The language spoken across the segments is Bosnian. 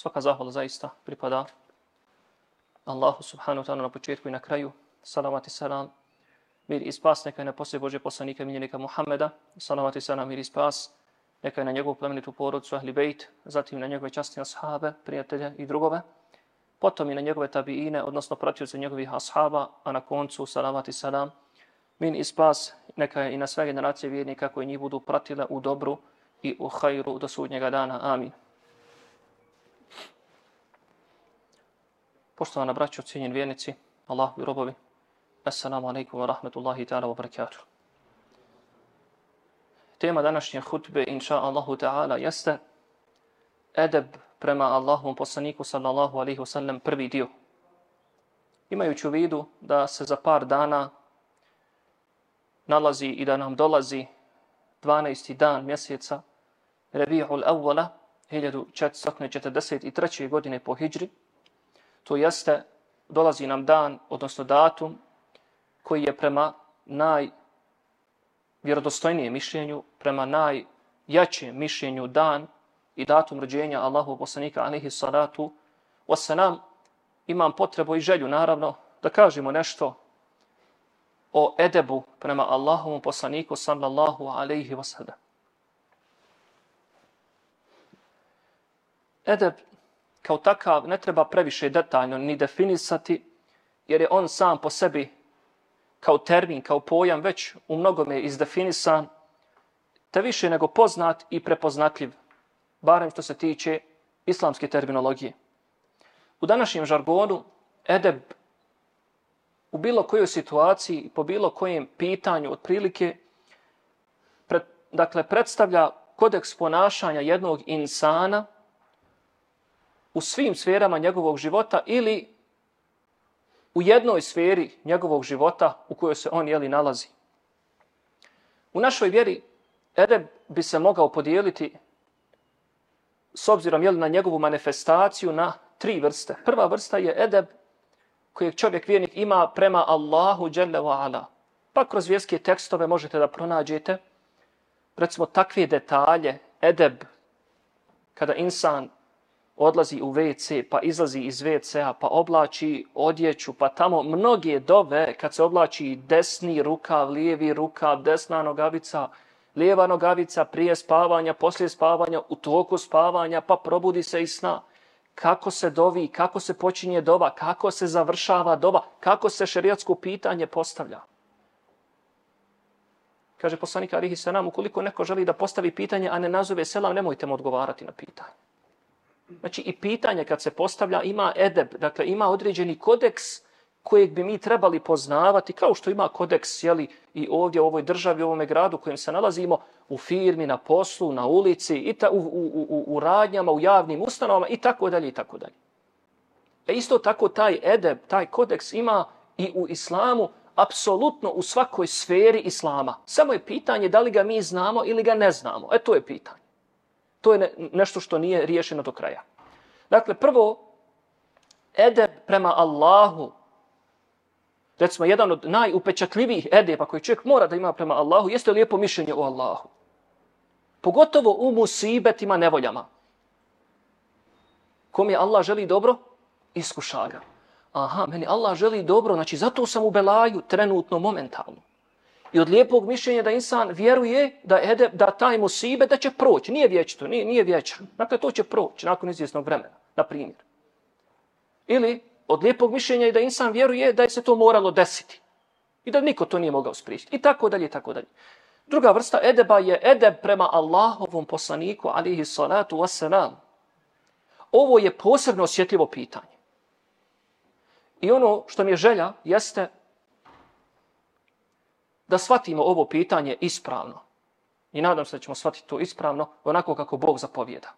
Svaka zahvala zaista pripada Allahu subhanahu wa ta'ala na početku i na kraju. Salavat i salam. Mir i spas neka je na poslije Bože poslanika miljenika Muhammeda. Salavat i salam mir i spas. Neka je na njegovu plemenitu porodcu Ahli Bejt. Zatim na njegove častine ashabe, prijatelje i drugove. Potom i na njegove tabiine, odnosno pratioce njegovih ashaba. A na koncu salavat i salam. Min i spas neka je i na sve generacije vjernika koji njih budu pratile u dobru i u hajru do sudnjega dana. Amin. Poštovana braćo, cijenjeni vjernici, Allah i robovi, Assalamu alaikum wa rahmetullahi ta'ala wa barakatuh. Tema današnje hutbe, inša Allahu ta'ala, jeste edeb prema Allahovom poslaniku sallallahu alaihi wa sallam prvi dio. Imajući u vidu da se za par dana nalazi i da nam dolazi 12. dan mjeseca Rabi'ul Awwala 1443. godine po hijri, to jeste dolazi nam dan, odnosno datum, koji je prema najvjerodostojnijem mišljenju, prema najjačijem mišljenju dan i datum rođenja Allahu poslanika alihi salatu wasalam, imam potrebu i želju, naravno, da kažemo nešto o edebu prema Allahovom poslaniku sallallahu alaihi wasallam. Edeb kao takav ne treba previše detaljno ni definisati, jer je on sam po sebi kao termin, kao pojam već u mnogome izdefinisan, te više nego poznat i prepoznatljiv, barem što se tiče islamske terminologije. U današnjem žargonu edeb u bilo kojoj situaciji, po bilo kojem pitanju otprilike, pred, dakle, predstavlja kodeks ponašanja jednog insana – u svim sferama njegovog života ili u jednoj sferi njegovog života u kojoj se on jeli nalazi. U našoj vjeri edeb bi se mogao podijeliti s obzirom jeli, na njegovu manifestaciju na tri vrste. Prva vrsta je edeb kojeg čovjek vjernik ima prema Allahu Jalla wa ala. Pa kroz vjerske tekstove možete da pronađete recimo takve detalje, edeb, kada insan odlazi u WC, pa izlazi iz WC-a, pa oblači odjeću, pa tamo mnoge dove, kad se oblači desni rukav, lijevi rukav, desna nogavica, lijeva nogavica prije spavanja, poslije spavanja, u toku spavanja, pa probudi se iz sna. Kako se dovi, kako se počinje dova, kako se završava dova, kako se šerijatsko pitanje postavlja. Kaže poslanik Arihi Sanam, ukoliko neko želi da postavi pitanje, a ne nazove selam, nemojte mu odgovarati na pitanje. Znači i pitanje kad se postavlja ima edeb, dakle ima određeni kodeks kojeg bi mi trebali poznavati, kao što ima kodeks jeli, i ovdje u ovoj državi, u ovome gradu u kojem se nalazimo, u firmi, na poslu, na ulici, i ta, u, u, u, u radnjama, u javnim ustanovama i tako dalje i tako dalje. E isto tako taj edeb, taj kodeks ima i u islamu, apsolutno u svakoj sferi islama. Samo je pitanje da li ga mi znamo ili ga ne znamo. E to je pitanje. To je ne, nešto što nije riješeno do kraja. Dakle, prvo, edeb prema Allahu, recimo, jedan od najupečatljivijih edeba koji čovjek mora da ima prema Allahu, jeste lijepo mišljenje o Allahu. Pogotovo u musibetima, nevoljama. Kom je Allah želi dobro? Iskuša ga. Aha, meni Allah želi dobro, znači zato sam u belaju trenutno, momentalno. I od lijepog mišljenja da insan vjeruje da ede, da taj musibe da će proći. Nije vječito, nije, nije vječan. Dakle, to će proći nakon izvjesnog vremena, na primjer. Ili od lijepog mišljenja je da insan vjeruje da je se to moralo desiti. I da niko to nije mogao spriječiti. I tako dalje, i tako dalje. Druga vrsta edeba je edeb prema Allahovom poslaniku, alihi salatu wasalam. Ovo je posebno osjetljivo pitanje. I ono što mi je želja jeste da shvatimo ovo pitanje ispravno. I nadam se da ćemo shvatiti to ispravno, onako kako Bog zapovjeda.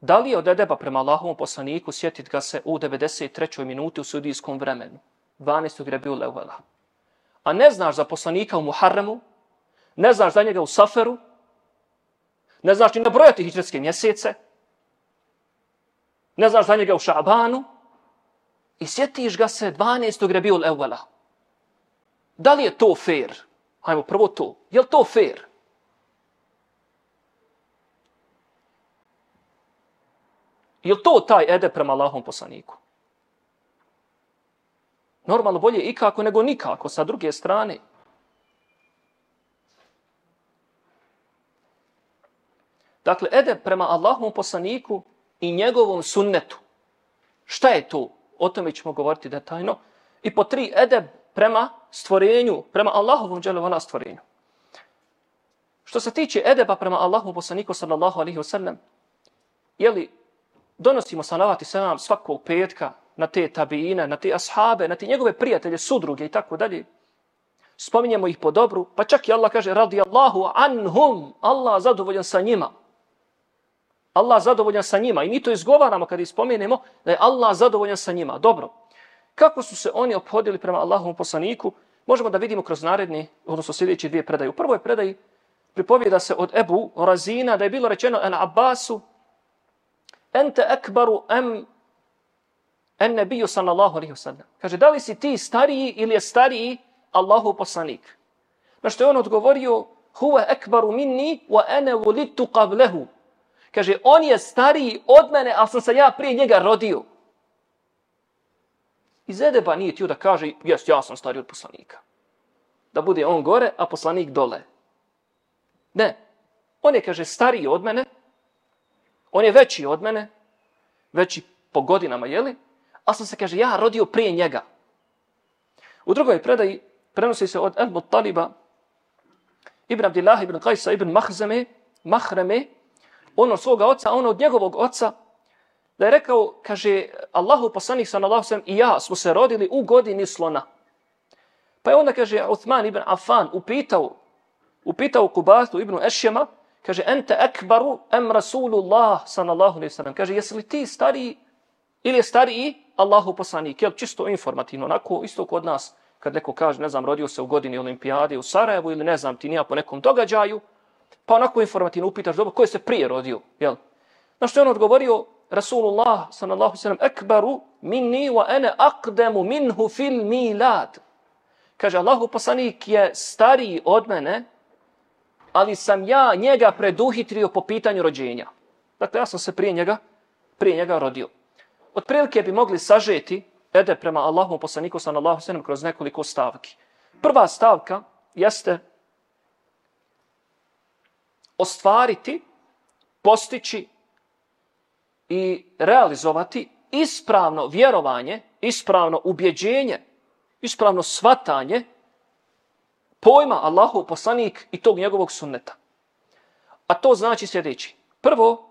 Da li je od Edeba prema Allahovom poslaniku sjetit ga se u 93. minuti u sudijskom vremenu, 12. grebi Leuvela. A ne znaš za poslanika u Muharremu, ne znaš za njega u Saferu, ne znaš ni nabrojati hijđarske mjesece, ne znaš za njega u Šabanu, i sjetiš ga se 12. grebi Leuvela. Da li je to fair? Hajmo prvo to. Je li to fair? Je li to taj ede prema Allahom poslaniku? Normalno bolje ikako nego nikako sa druge strane. Dakle, ede prema Allahom poslaniku i njegovom sunnetu. Šta je to? O tome ćemo govoriti detaljno. I po tri edeb prema stvorenju, prema Allahovom dželjavala stvorenju. Što se tiče edeba prema Allahu poslaniku sallallahu alaihi wasallam, jeli donosimo salavati selam svakog petka na te tabijine, na te ashabe, na te njegove prijatelje, sudruge i tako dalje. Spominjemo ih po dobru, pa čak i Allah kaže radijallahu anhum, Allah zadovoljan sa njima. Allah zadovoljan sa njima i mi to izgovaramo kad ih spomenemo da je Allah zadovoljan sa njima. Dobro, kako su se oni ophodili prema Allahovom poslaniku, možemo da vidimo kroz naredni, odnosno sljedeći dvije predaje. U prvoj predaji pripovijeda se od Ebu Razina da je bilo rečeno en Abbasu ente ekbaru em en nebiju sallallahu alaihi wasallam. Kaže, da li si ti stariji ili je stariji Allahu poslanik? Na što je on odgovorio, huve ekbaru minni wa ene vulitu qavlehu. Kaže, on je stariji od mene, ali sam se ja prije njega rodio. Iz Edeba nije tio da kaže, jes, ja sam stariji od poslanika. Da bude on gore, a poslanik dole. Ne. On je, kaže, stariji od mene, on je veći od mene, veći po godinama, jeli? A sam se, kaže, ja rodio prije njega. U drugoj predaji prenosi se od Elbu Taliba, Ibn Abdillah, Ibn Qajsa, Ibn Mahzeme, Mahreme, on od svoga oca, on od njegovog oca, da je rekao, kaže, Allahu poslanik sallallahu sallam i ja smo se rodili u godini slona. Pa je onda, kaže, Uthman ibn Affan upitao, upitao Kubatu ibn Ešjema, kaže, ente ekbaru em Rasulullah sallallahu alaihi sallam. Kaže, jesi li ti stariji ili je stariji Allahu poslanik? Jel, čisto informativno, onako, isto kod nas, kad neko kaže, ne znam, rodio se u godini olimpijade u Sarajevu ili ne znam, ti nija po nekom događaju, pa onako informativno upitaš, dobro, ko je se prije rodio? Jel? Na što je on odgovorio, Rasulullah sallallahu sallam, ekbaru minni wa ene akdemu minhu fil milad. Kaže, Allahu poslanik je stariji od mene, ali sam ja njega preduhitrio po pitanju rođenja. Dakle, ja sam se prije njega, prije njega rodio. Od prilike bi mogli sažeti ede prema Allahu poslaniku sallallahu sallam kroz nekoliko stavki. Prva stavka jeste ostvariti, postići i realizovati ispravno vjerovanje, ispravno ubjeđenje, ispravno svatanje pojma Allahu poslanik i tog njegovog sunneta. A to znači sljedeći. Prvo,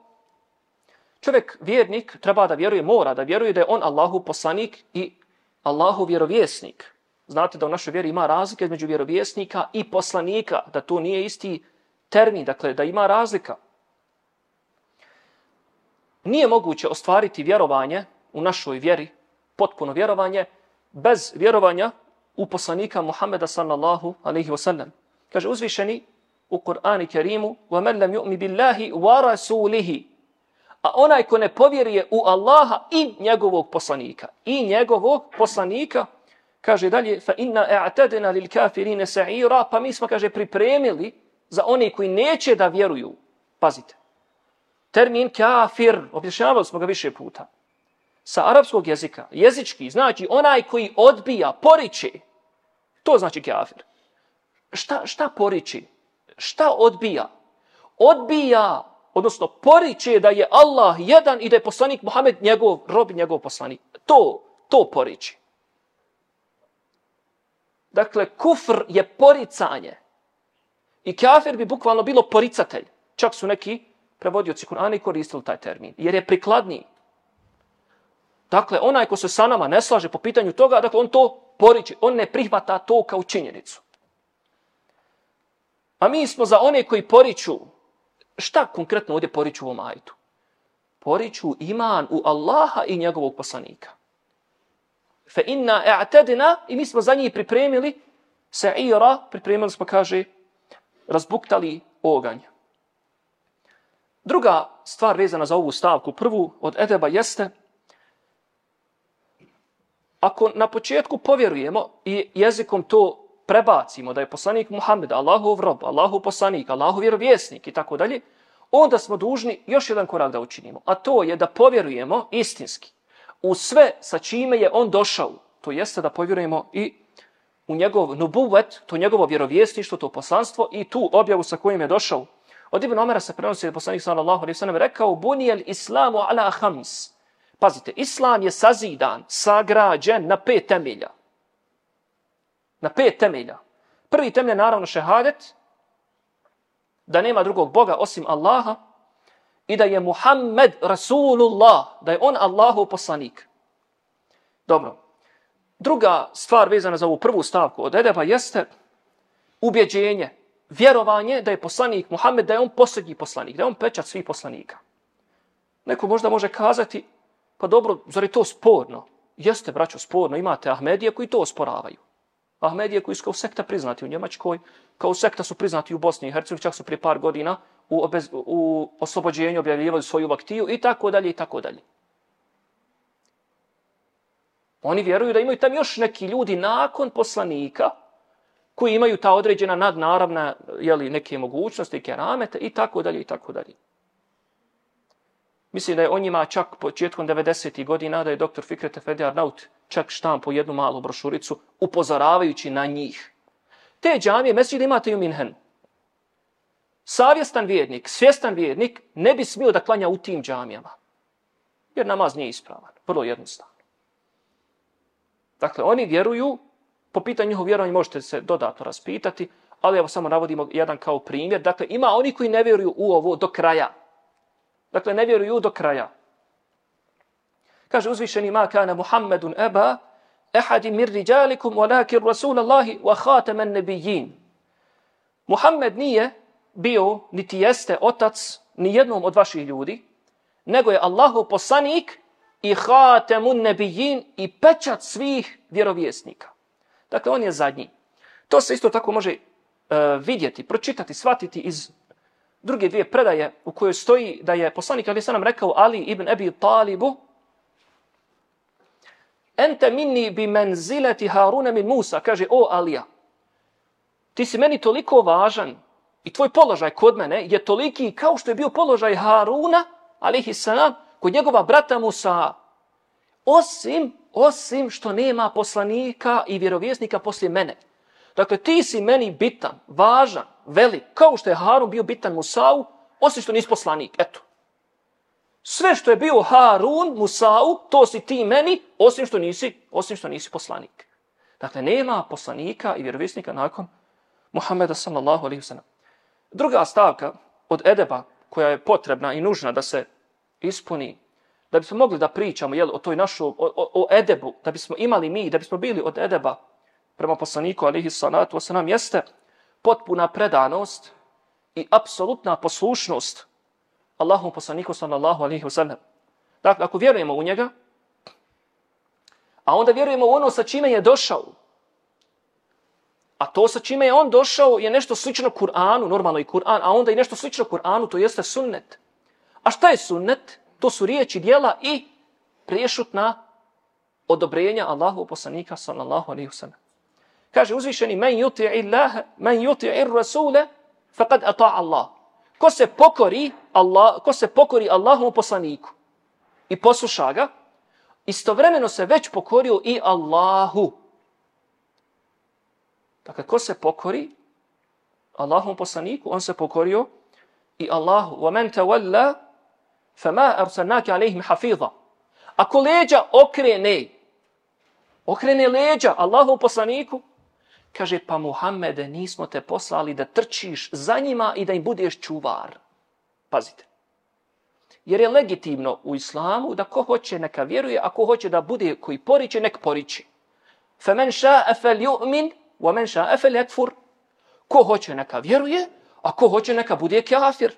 čovjek, vjernik, treba da vjeruje, mora da vjeruje da je on Allahu poslanik i Allahu vjerovjesnik. Znate da u našoj vjeri ima razlike između vjerovjesnika i poslanika, da to nije isti termin, dakle da ima razlika Nije moguće ostvariti vjerovanje u našoj vjeri, potpuno vjerovanje, bez vjerovanja u poslanika Muhammeda sallallahu alaihi wa sallam. Kaže uzvišeni u Kur'ani Kerimu وَمَنْ لَمْ يُؤْمِ بِاللَّهِ وَرَسُولِهِ A onaj ko ne povjeruje u Allaha i njegovog poslanika. I njegovog poslanika, kaže dalje, فَإِنَّا اَعْتَدْنَا لِلْكَافِرِينَ سَعِيرًا Pa mi smo, kaže, pripremili za one koji neće da vjeruju. Pazite. Termin kafir, objašnjavali smo ga više puta. Sa arapskog jezika, jezički, znači onaj koji odbija, poriče, To znači kafir. Šta, šta poriče? Šta odbija? Odbija, odnosno poriče da je Allah jedan i da je poslanik Muhammed njegov, rob njegov poslanik. To, to poriče. Dakle, kufr je poricanje. I kafir bi bukvalno bilo poricatelj. Čak su neki prevodioci Kur'ana i koristili taj termin. Jer je prikladniji. Dakle, onaj ko se sa nama ne slaže po pitanju toga, dakle, on to poriče. On ne prihvata to kao činjenicu. A mi smo za one koji poriču, šta konkretno ovdje poriču u ovom ajtu? Poriču iman u Allaha i njegovog poslanika. Fe inna e'tedina, i mi smo za njih pripremili, se ira, pripremili smo, kaže, razbuktali oganj. Druga stvar vezana za ovu stavku, prvu od Edeba, jeste ako na početku povjerujemo i jezikom to prebacimo da je poslanik Muhammed, Allahov rob, Allahov poslanik, Allahov vjerovjesnik i tako dalje, onda smo dužni još jedan korak da učinimo. A to je da povjerujemo istinski u sve sa čime je on došao. To jeste da povjerujemo i u njegov nubuvet, to njegovo vjerovjesništvo, to poslanstvo i tu objavu sa kojim je došao. Od Ibn Omara se prenosi da poslanik sallallahu alaihi sallam rekao bunijel islamu ala khams. Pazite, islam je sazidan, sagrađen na pet temelja. Na pet temelja. Prvi temelj je naravno šehadet, da nema drugog Boga osim Allaha i da je Muhammed Rasulullah, da je on Allahu poslanik. Dobro. Druga stvar vezana za ovu prvu stavku od Edeba jeste ubjeđenje, vjerovanje da je poslanik Muhammed, da je on posljednji poslanik, da je on pečat svih poslanika. Neko možda može kazati, pa dobro, zar je to sporno? Jeste, braćo, sporno, imate Ahmedije koji to osporavaju. Ahmedije koji su kao sekta priznati u Njemačkoj, kao sekta su priznati u Bosni i Hercegovini, čak su prije par godina u, obez, u oslobođenju objavljivali svoju vaktiju i tako dalje i tako dalje. Oni vjeruju da imaju tam još neki ljudi nakon poslanika koji imaju ta određena nadnaravna jeli, neke mogućnosti, keramete i tako dalje i tako dalje. Mislim da je on njima čak početkom 90. godina da je dr. Fikret Efendi Arnaut čak štampo jednu malu brošuricu upozoravajući na njih. Te džamije, mesđide imate u Minhen. Savjestan vjernik, svjestan vjernik ne bi smio da klanja u tim džamijama. Jer namaz nije ispravan. Vrlo jednostavno. Dakle, oni vjeruju, po pitanju njihovog vjerovanja možete se dodatno raspitati, ali evo samo navodimo jedan kao primjer. Dakle, ima oni koji ne vjeruju u ovo do kraja. Dakle, ne vjeruju do kraja. Kaže uzvišeni ma kana Muhammedun eba ehadi mir riđalikum walakin Rasulallahi wa khataman nabiyyin. Muhammed nije bio niti jeste otac ni jednom od vaših ljudi, nego je Allahu poslanik i khatamun nabiyyin i pečat svih vjerovjesnika. Dakle, on je zadnji. To se isto tako može e, vidjeti, pročitati, shvatiti iz druge dvije predaje u kojoj stoji da je poslanik Ali Sanam rekao Ali ibn Abi Talibu Ente minni bi menzileti Haruna min Musa, kaže, o Alija, ti si meni toliko važan i tvoj položaj kod mene je toliki kao što je bio položaj Haruna, alihi salam, kod njegova brata Musa. Osim, osim što nema poslanika i vjerovjesnika poslije mene. Dakle, ti si meni bitan, važan, velik, kao što je Harun bio bitan Musau, osim što nisi poslanik. Eto. Sve što je bio Harun, Musau, to si ti meni, osim što nisi, osim što nisi poslanik. Dakle, nema poslanika i vjerovjesnika nakon Muhammeda sallallahu alaihi wa Druga stavka od Edeba, koja je potrebna i nužna da se ispuni, da bismo mogli da pričamo jel, o toj našoj, o, o, o Edebu, da bismo imali mi, da bismo bili od Edeba prema poslaniku alihi salatu wasalam, jeste potpuna predanost i apsolutna poslušnost Allahom poslaniku sallallahu alaihi wasalam. Dakle, ako vjerujemo u njega, a onda vjerujemo u ono sa čime je došao, a to sa čime je on došao je nešto slično Kur'anu, normalno i Kur'an, a onda i nešto slično Kur'anu, to jeste sunnet. A šta je sunnet? To su riječi, dijela i prešutna odobrenja Allahu poslanika sallallahu alaihi wasallam. Kaže uzvišeni, men yuti'i Allah, men yuti'i ir rasule, faqad ata Allah. Ko se pokori Allah, ko se pokori Allahovom poslaniku i posluša ga, istovremeno se već pokorio i Allahu. Dakle, ko se pokori Allahovom poslaniku, on se pokorio i Allahu. Wa man tawalla fama arsalnaka alayhim hafiza. Ako leđa okrene, okrene leđa Allahu poslaniku, kaže, pa Muhammede, nismo te poslali da trčiš za njima i da im budeš čuvar. Pazite. Jer je legitimno u islamu da ko hoće neka vjeruje, a ko hoće da bude koji poriče, nek poriče. Fa men ša'a fel ju'min, wa men ša'a fel yakfur. Ko hoće neka vjeruje, a ko hoće neka bude kafir.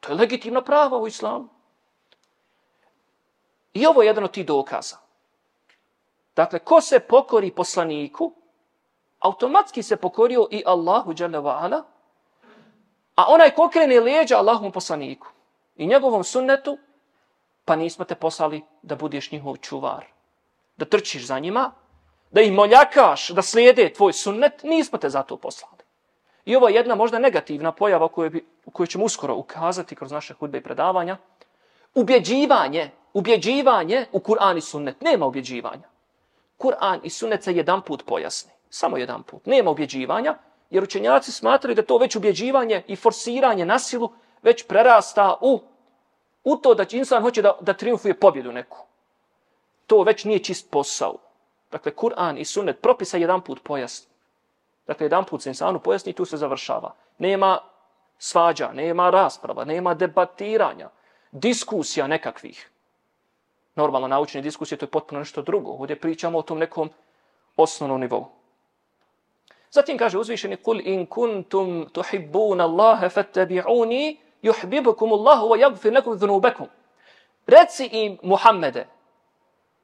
To je legitimno pravo u islamu. I ovo je jedan od tih dokaza. Dakle, ko se pokori poslaniku, automatski se pokorio i Allahu dželle a onaj ko krene leđa Allahom poslaniku i njegovom sunnetu, pa nismo te poslali da budeš njihov čuvar, da trčiš za njima, da ih moljakaš, da slijede tvoj sunnet, nismo te zato poslali. I ovo je jedna možda negativna pojava koju, bi, koju ćemo uskoro ukazati kroz naše hudbe i predavanja. Ubjeđivanje, ubjeđivanje u Kur'an i sunnet. Nema ubjeđivanja. Kur'an i sunnet se jedan put pojasni. Samo jedan put. Nema ubjeđivanja, jer učenjaci smatraju da to već ubjeđivanje i forsiranje na silu već prerasta u, u to da će insan hoće da, da triumfuje pobjedu neku. To već nije čist posao. Dakle, Kur'an i sunnet propisa jedan put pojasni. Dakle, jedan put se insanu pojasni i tu se završava. Nema svađa, nema rasprava, nema debatiranja, diskusija nekakvih. Normalno, naučne diskusije, to je potpuno nešto drugo. Ovdje pričamo o tom nekom osnovnom nivou. Zatim kaže uzvišeni kul in kuntum tuhibbuna Allaha fattabi'uni yuhibbukum Allahu wa yaghfir lakum dhunubakum. Reci im Muhammede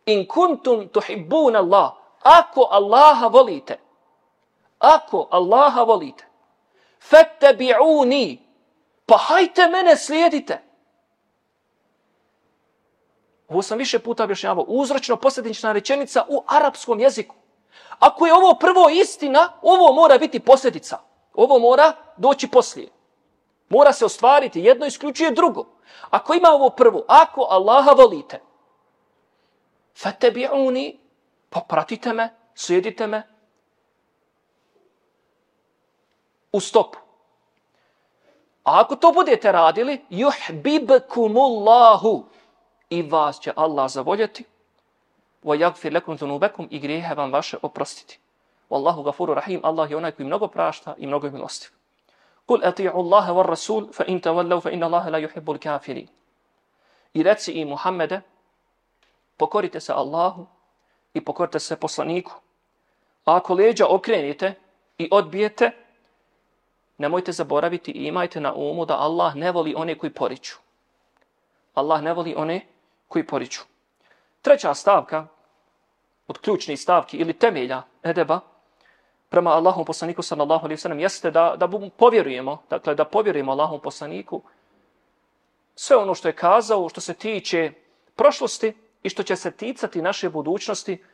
in kuntum tuhibbuna Allah ako Allaha volite ako Allaha volite fattabi'uni pa hajte mene slijedite. Ovo sam više puta objašnjavao. Uzročno posljednična rečenica u arapskom jeziku. Ako je ovo prvo istina, ovo mora biti posljedica. Ovo mora doći poslije. Mora se ostvariti. Jedno isključuje drugo. Ako ima ovo prvo, ako Allaha volite, fatebi'uni, pa popratite me, slijedite me, u stopu. A ako to budete radili, yuhbibkumullahu, i vas će Allah zavoljeti, wa yagfir lakum dhunubakum i grijehe vam vaše oprostiti. Wallahu gafuru rahim, Allah je onaj koji mnogo prašta i mnogo milostiv. Kul ati'u Allaha war rasul fa in tawallu fa inna Allaha la yuhibbul kafirin. I reci i Muhammede, pokorite se Allahu i pokorite se poslaniku. A ako leđa okrenite i odbijete, nemojte zaboraviti i imajte na umu da Allah ne voli one koji poriču. Allah ne voli one koji poriču. Treća stavka od ključnih stavki ili temelja edeba prema Allahom poslaniku sallallahu alaihi sallam jeste da, da povjerujemo, dakle da povjerujemo Allahom poslaniku sve ono što je kazao, što se tiče prošlosti i što će se ticati naše budućnosti,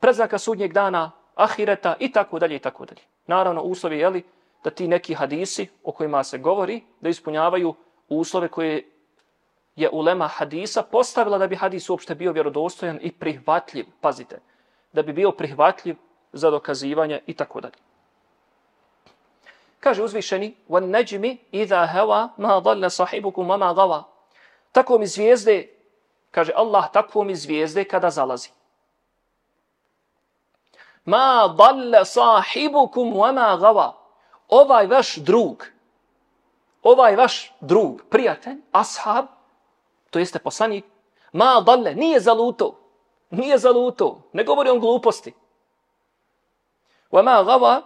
preznaka sudnjeg dana, ahireta i tako dalje i tako dalje. Naravno, uslovi je li da ti neki hadisi o kojima se govori, da ispunjavaju uslove koje je ulema hadisa postavila da bi hadis uopšte bio vjerodostojan i prihvatljiv, pazite, da bi bio prihvatljiv za dokazivanje i tako dalje. Kaže uzvišeni, "Wan najmi idha hawa ma dalla sahibukum wa ma gawa." Tako mi zvijezde, kaže Allah, tako mi zvijezde kada zalazi. Ma dalla sahibukum wa ma gawa. Ovaj vaš drug, ovaj vaš drug, prijatelj, ashab, to jeste poslanik, ma dalle, nije zaluto, nije zaluto, ne govori on gluposti. Wa ma gava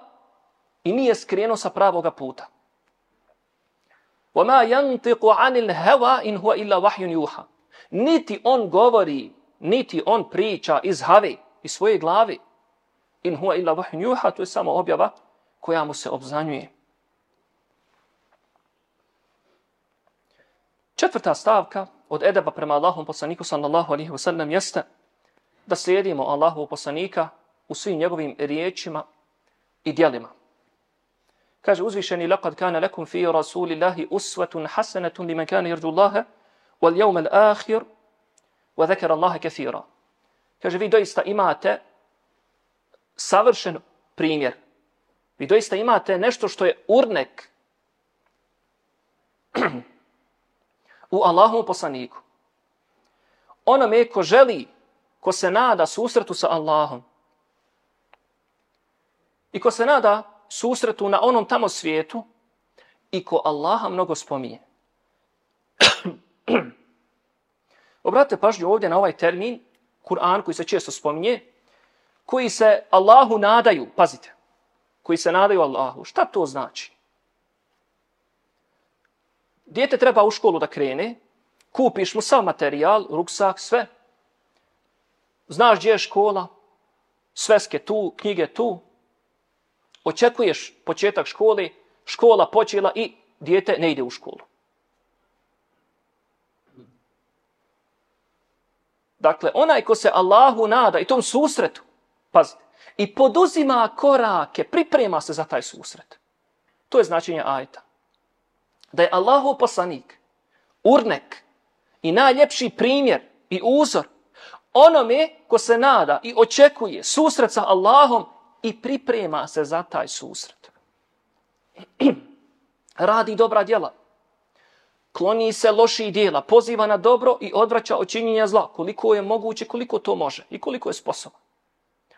i nije skrenuo sa pravoga puta. Wa ma yantiqu anil hawa in huwa illa wahyun yuha. Niti on govori, niti on priča iz have, iz svoje glave. In huwa illa wahyun yuha, to je samo objava koja mu se obznanjuje. Četvrta stavka od edeba prema Allahom poslaniku sallallahu alihi wasallam jeste da slijedimo Allahu poslanika u svim njegovim riječima i dijelima. Kaže uzvišeni laqad kana lakum fi rasulillahi uswatun hasanatun liman kana yarju Allaha wal yawm al akhir wa dhakara Allaha kathira. Kaže vi doista imate savršen primjer. Vi doista imate nešto što je urnek u Allahom poslaniku. Onome ko želi, ko se nada susretu sa Allahom i ko se nada susretu na onom tamo svijetu i ko Allaha mnogo spominje. Obratite pažnju ovdje na ovaj termin, Kur'an koji se često spominje, koji se Allahu nadaju, pazite, koji se nadaju Allahu. Šta to znači? Dijete treba u školu da krene, kupiš mu sav materijal, ruksak, sve. Znaš gdje je škola, sveske tu, knjige tu. Očekuješ početak škole, škola počela i dijete ne ide u školu. Dakle, onaj ko se Allahu nada i tom susretu, pazite, i poduzima korake, priprema se za taj susret. To je značenje ajeta. Da je Allahov poslanik, urnek i najljepši primjer i uzor onome ko se nada i očekuje susret sa Allahom i priprema se za taj susret. Radi dobra djela. Kloni se loših djela, poziva na dobro i odvraća od činjenja zla. Koliko je moguće, koliko to može i koliko je sposoban.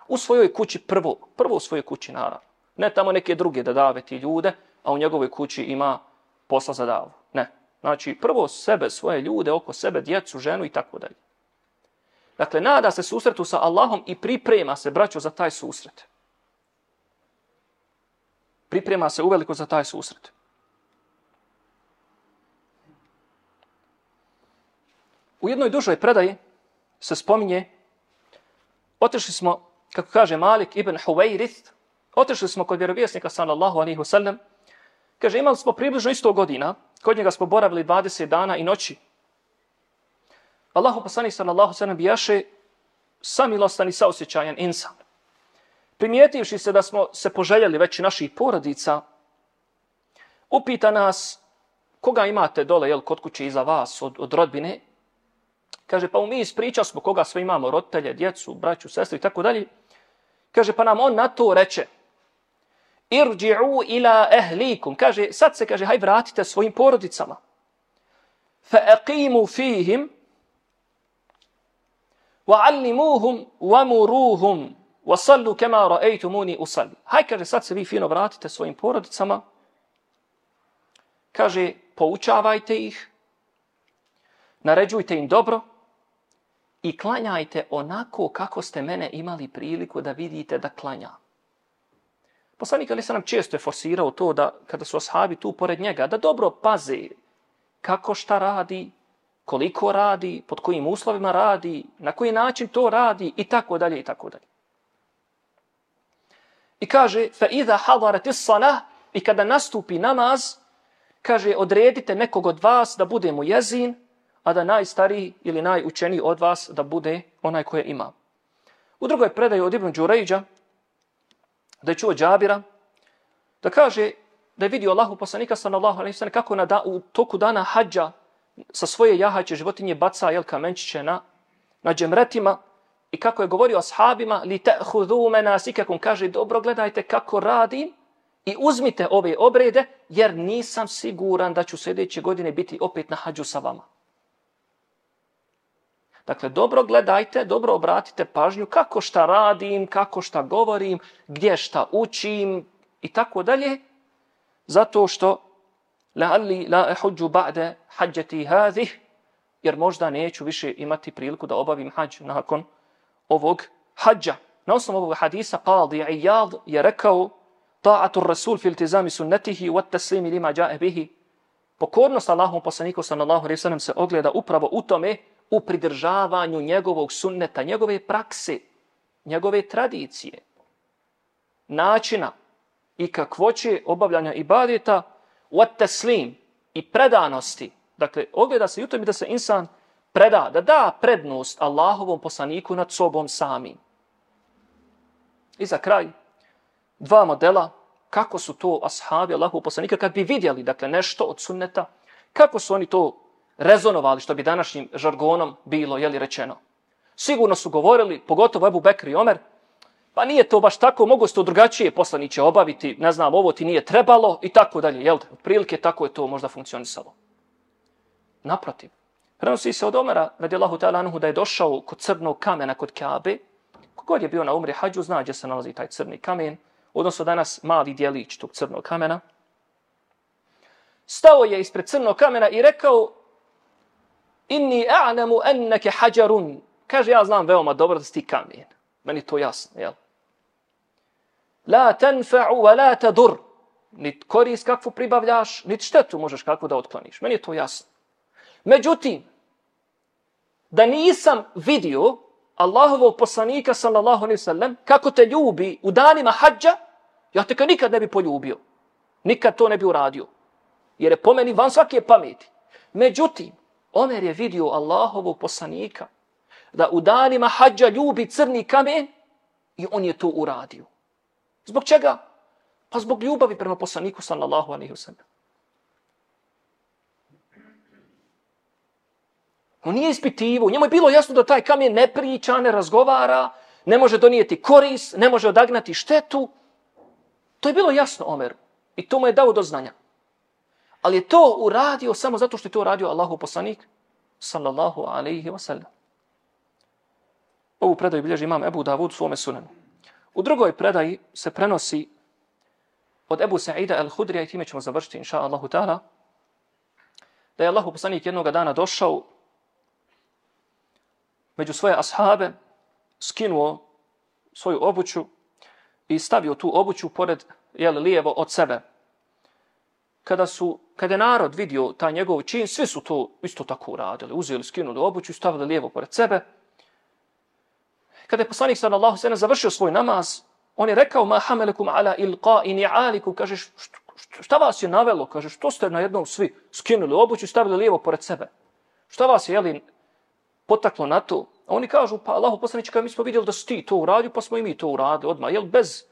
U svojoj kući prvo, prvo u svojoj kući naravno. Ne tamo neke druge da dave ti ljude, a u njegovoj kući ima posla za davu. Ne. Znači, prvo sebe, svoje ljude, oko sebe, djecu, ženu i tako dalje. Dakle, nada se susretu sa Allahom i priprema se, braćo, za taj susret. Priprema se uveliko za taj susret. U jednoj dužoj predaji se spominje, otišli smo, kako kaže Malik ibn Huwairith, otišli smo kod vjerovjesnika sallallahu alaihi wasallam, kaže, imali smo približno isto godina, kod njega smo boravili 20 dana i noći. Allahu poslanik sallallahu sallam bijaše samilostan i saosjećajan insan. Primijetivši se da smo se poželjeli već naših porodica, upita nas koga imate dole jel, kod kuće iza vas od, od rodbine. Kaže, pa mi ispričao smo koga sve imamo, roditelje, djecu, braću, sestri i tako dalje. Kaže, pa nam on na to reče, irđi'u ila ehlikum. Kaže, sad se kaže, haj vratite svojim porodicama. Fa aqimu fihim wa allimuhum wa muruhum wa sallu kema ra'aytumuni usalli. Haj kaže, sad se vi fino vratite svojim porodicama. Kaže, poučavajte ih, naređujte im dobro i klanjajte onako kako ste mene imali priliku da vidite da klanjam. Poslanik Ali nam često je forsirao to da kada su ashabi tu pored njega, da dobro paze kako šta radi, koliko radi, pod kojim uslovima radi, na koji način to radi i tako dalje i tako dalje. I kaže, fa iza hadarat is-salah, i kada nastupi namaz, kaže, odredite nekog od vas da bude mu jezin, a da najstariji ili najučeniji od vas da bude onaj koje ima. U drugoj predaju od Ibn Đurejđa, da je čuo Džabira, da kaže da je vidio Allahu poslanika sallallahu alaihi sallam kako na da, u toku dana hađa sa svoje jahaće životinje baca jel kamenčiće na, na džemretima i kako je govorio ashabima li ta'khudhu manasikakum kaže dobro gledajte kako radim i uzmite ove obrede jer nisam siguran da ću sljedeće godine biti opet na hađu sa vama. Dakle, dobro gledajte, dobro obratite pažnju kako šta radim, kako šta govorim, gdje šta učim i tako dalje. Zato što la'alli la ehudju ba'de hađeti hadih, jer možda neću više imati priliku da obavim hađ nakon ovog hađa. Na osnovu ovog hadisa, Qadi Iyad je rekao, ta'atu rasul fil tizami sunnetihi wa taslimi lima ja'e bihi. Pokornost Allahom poslaniku sallallahu alaihi sallam se ogleda upravo u tome, u pridržavanju njegovog sunneta, njegove prakse, njegove tradicije, načina i kakvoće obavljanja ibadeta, wat taslim i predanosti. Dakle, ogleda se jutom da se insan preda, da da prednost Allahovom poslaniku nad sobom samim. I za kraj, dva modela, kako su to ashabi Allahovog poslanika, kad bi vidjeli dakle, nešto od sunneta, kako su oni to rezonovali, što bi današnjim žargonom bilo jeli rečeno. Sigurno su govorili, pogotovo Ebu Bekri i Omer, pa nije to baš tako, mogu se to drugačije poslaniće obaviti, ne znam, ovo ti nije trebalo i tako dalje, jel? Prilike tako je to možda funkcionisalo. Naprotiv, prenosi se od Omera, radi Allahu ta'ala anuhu, da je došao kod crnog kamena kod Kabe, kogod je bio na umri hađu, zna gdje se nalazi taj crni kamen, odnosno danas mali dijelić tog crnog kamena. Stao je ispred crnog kamena i rekao, inni a'lamu annaka hajarun. Kaže, ja znam veoma dobro da si ti kamen. Meni to jasno, jel? La tanfa'u wa la tadur. Nit koris kakvu pribavljaš, nit štetu možeš kakvu da otkloniš. Meni je to jasno. Međutim, da nisam vidio Allahovog poslanika sallallahu alaihi sallam kako te ljubi u danima hađa, ja te nikad ne bi poljubio. Nikad to ne bi uradio. Jer je po meni van svake pameti. Međutim, Omer je vidio Allahovog poslanika da u danima hađa ljubi crni kamen i on je to uradio. Zbog čega? Pa Pa zbog ljubavi prema poslaniku sallallahu alaihi wa sallam. On nije ispitivo. Njemu je bilo jasno da taj kamen ne priča, ne razgovara, ne može donijeti koris, ne može odagnati štetu. To je bilo jasno Omeru. I to mu je dao do znanja. Ali je to uradio samo zato što je to uradio Allahu poslanik, sallallahu alaihi wa sallam. Ovu predaju bilježi imam Ebu Davud svome sunanu. U drugoj predaji se prenosi od Ebu Sa'ida al-Hudrija i time ćemo završiti, inša Allahu ta'ala, da je Allahu poslanik jednog dana došao među svoje ashabe, skinuo svoju obuću i stavio tu obuću pored jel, lijevo od sebe. Kada su kada je narod vidio taj njegov čin, svi su to isto tako uradili. Uzeli, skinuli obuću i stavili lijevo pored sebe. Kada je poslanik sallallahu sallam završio svoj namaz, on je rekao, ma hamelekum ala ilqa i ni'alikum, kaže, šta vas je navelo? Kaže, što ste na jednom svi skinuli obuću i stavili lijevo pored sebe? Šta vas je, jeli, potaklo na to? A oni kažu, pa Allahu poslanić, kada mi smo vidjeli da si ti to uradio, pa smo i mi to uradili odmah. Jel, bez,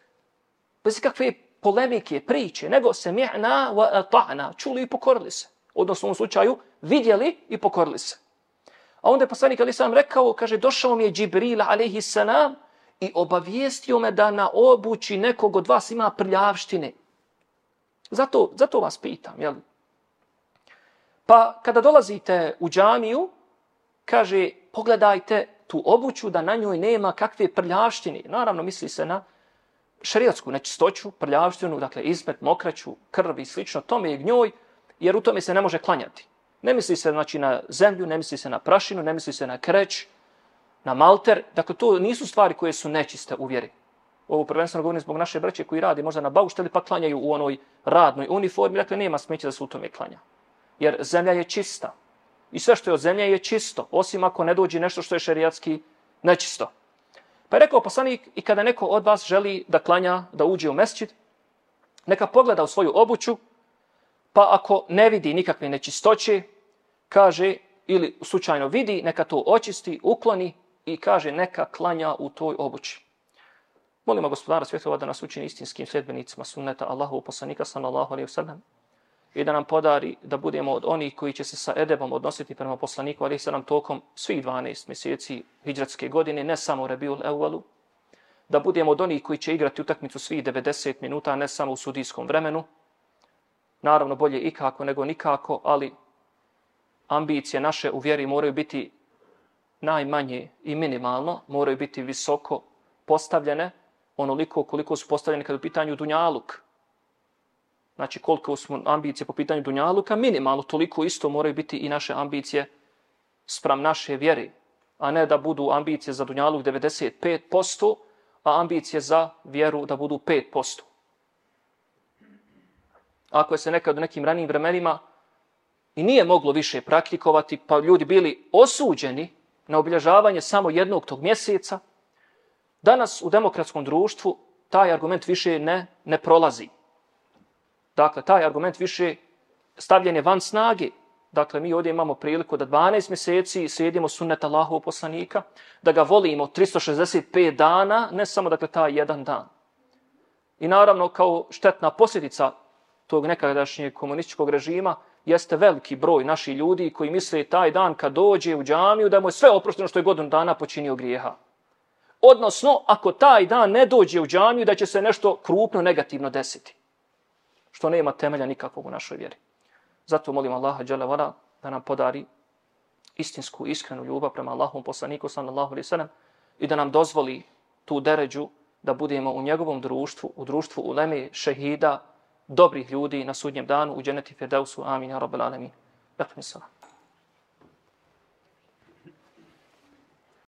bez ikakve polemike, priče, nego se mi'na wa ta'na, čuli i pokorili se. Odnosno u ovom slučaju, vidjeli i pokorili se. A onda je poslanik Ali sam rekao, kaže, došao mi je Džibril alaihi salam i obavijestio me da na obući nekog od vas ima prljavštine. Zato, zato vas pitam, jel? Pa kada dolazite u džamiju, kaže, pogledajte tu obuću da na njoj nema kakve prljavštine. Naravno, misli se na šariatsku nečistoću, prljavštinu, dakle izmet, mokraću, krv i slično, tome je gnjoj, jer u tome se ne može klanjati. Ne misli se znači, na zemlju, ne misli se na prašinu, ne misli se na kreć, na malter. Dakle, to nisu stvari koje su nečiste u vjeri. Ovo prvenstveno govorim zbog naše braće koji radi možda na baušteli pa klanjaju u onoj radnoj uniformi. Dakle, nema smeća da se u tome klanja. Jer zemlja je čista. I sve što je od zemlje je čisto, osim ako ne dođe nešto što je šerijatski nečisto. Pa je rekao poslanik i kada neko od vas želi da klanja, da uđe u mesčid, neka pogleda u svoju obuću, pa ako ne vidi nikakve nečistoće, kaže, ili slučajno vidi, neka to očisti, ukloni i kaže neka klanja u toj obući. Molimo gospodara svjetova da nas učini istinskim sljedbenicima sunneta Allahu poslanika sallallahu alaihi wa sallam i da nam podari da budemo od onih koji će se sa edebom odnositi prema poslaniku, ali se nam tokom svih 12 mjeseci hijđratske godine, ne samo Rebiul Evalu, da budemo od onih koji će igrati utakmicu svih 90 minuta, ne samo u sudijskom vremenu. Naravno, bolje ikako nego nikako, ali ambicije naše u vjeri moraju biti najmanje i minimalno, moraju biti visoko postavljene, onoliko koliko su postavljene kada u pitanju Dunjaluk, znači koliko smo ambicije po pitanju Dunjaluka, minimalno toliko isto moraju biti i naše ambicije sprem naše vjere, a ne da budu ambicije za Dunjaluk 95%, a ambicije za vjeru da budu 5%. Ako je se nekad u nekim ranim vremenima i nije moglo više praktikovati, pa ljudi bili osuđeni na obilježavanje samo jednog tog mjeseca, danas u demokratskom društvu taj argument više ne, ne prolazi. Dakle, taj argument više stavljen je van snage. Dakle, mi ovdje imamo priliku da 12 mjeseci sjedimo sunnet Allahov poslanika, da ga volimo 365 dana, ne samo dakle taj jedan dan. I naravno, kao štetna posljedica tog nekadašnjeg komunističkog režima, jeste veliki broj naših ljudi koji misle taj dan kad dođe u džamiju da mu je sve oprošteno što je godinu dana počinio grijeha. Odnosno, ako taj dan ne dođe u džamiju, da će se nešto krupno negativno desiti što nema temelja nikakvog u našoj vjeri. Zato molim Allaha dželle da nam podari istinsku iskrenu ljubav prema Allahom poslaniku sallallahu alejhi ve sellem i da nam dozvoli tu deređu da budemo u njegovom društvu, u društvu uleme šehida, dobrih ljudi na sudnjem danu u dženeti Firdausu. Amin. Ja rabbel alamin. Bekmi salam.